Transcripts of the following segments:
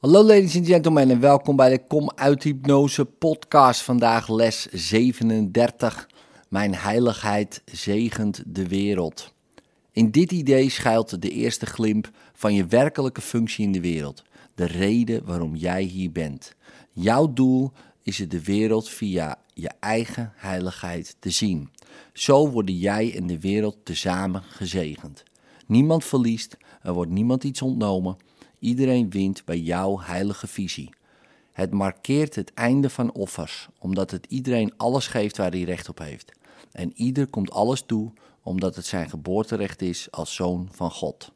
Hallo ladies and gentlemen en welkom bij de Kom uit Hypnose podcast. Vandaag les 37. Mijn heiligheid zegent de wereld. In dit idee schuilt de eerste glimp van je werkelijke functie in de wereld. De reden waarom jij hier bent. Jouw doel is het de wereld via je eigen heiligheid te zien. Zo worden jij en de wereld tezamen gezegend. Niemand verliest, er wordt niemand iets ontnomen. Iedereen wint bij jouw heilige visie. Het markeert het einde van offers, omdat het iedereen alles geeft waar hij recht op heeft. En ieder komt alles toe, omdat het zijn geboorterecht is als zoon van God.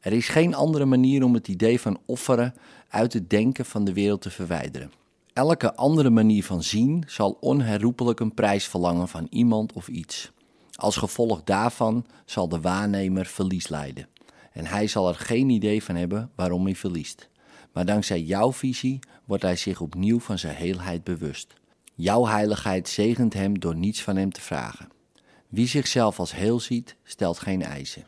Er is geen andere manier om het idee van offeren uit het denken van de wereld te verwijderen. Elke andere manier van zien zal onherroepelijk een prijs verlangen van iemand of iets. Als gevolg daarvan zal de waarnemer verlies lijden. En hij zal er geen idee van hebben waarom hij verliest. Maar dankzij jouw visie wordt hij zich opnieuw van zijn heelheid bewust. Jouw heiligheid zegent hem door niets van hem te vragen. Wie zichzelf als heel ziet, stelt geen eisen.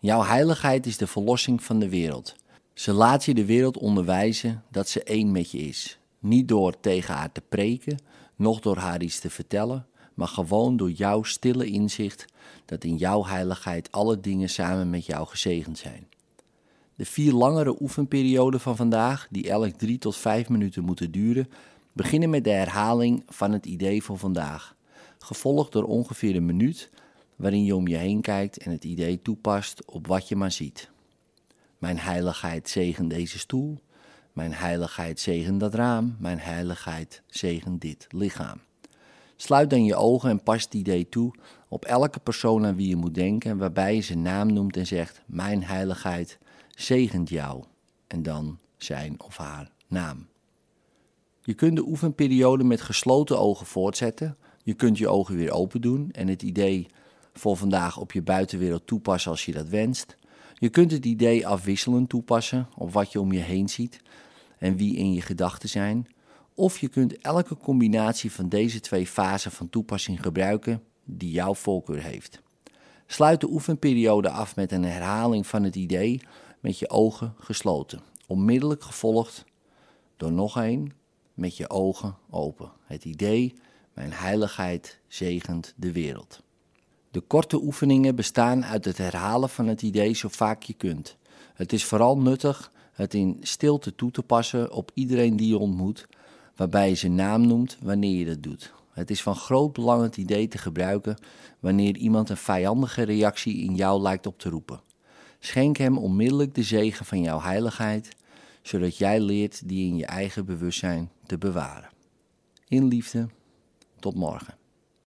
Jouw heiligheid is de verlossing van de wereld. Ze laat je de wereld onderwijzen dat ze één met je is. Niet door tegen haar te preken, noch door haar iets te vertellen, maar gewoon door jouw stille inzicht dat in jouw heiligheid alle dingen samen met jou gezegend zijn. De vier langere oefenperioden van vandaag, die elk drie tot vijf minuten moeten duren, beginnen met de herhaling van het idee van vandaag, gevolgd door ongeveer een minuut waarin je om je heen kijkt en het idee toepast op wat je maar ziet. Mijn heiligheid zegen deze stoel, mijn heiligheid zegen dat raam, mijn heiligheid zegen dit lichaam. Sluit dan je ogen en pas het idee toe op elke persoon aan wie je moet denken, waarbij je zijn naam noemt en zegt: Mijn heiligheid zegent jou. En dan zijn of haar naam. Je kunt de oefenperiode met gesloten ogen voortzetten. Je kunt je ogen weer open doen en het idee voor vandaag op je buitenwereld toepassen als je dat wenst. Je kunt het idee afwisselend toepassen op wat je om je heen ziet en wie in je gedachten zijn. Of je kunt elke combinatie van deze twee fasen van toepassing gebruiken die jouw voorkeur heeft. Sluit de oefenperiode af met een herhaling van het idee met je ogen gesloten. Onmiddellijk gevolgd door nog een met je ogen open. Het idee, mijn heiligheid zegent de wereld. De korte oefeningen bestaan uit het herhalen van het idee zo vaak je kunt. Het is vooral nuttig het in stilte toe te passen op iedereen die je ontmoet, waarbij je zijn naam noemt wanneer je dat doet. Het is van groot belang het idee te gebruiken wanneer iemand een vijandige reactie in jou lijkt op te roepen. Schenk hem onmiddellijk de zegen van jouw heiligheid, zodat jij leert die in je eigen bewustzijn te bewaren. In liefde, tot morgen.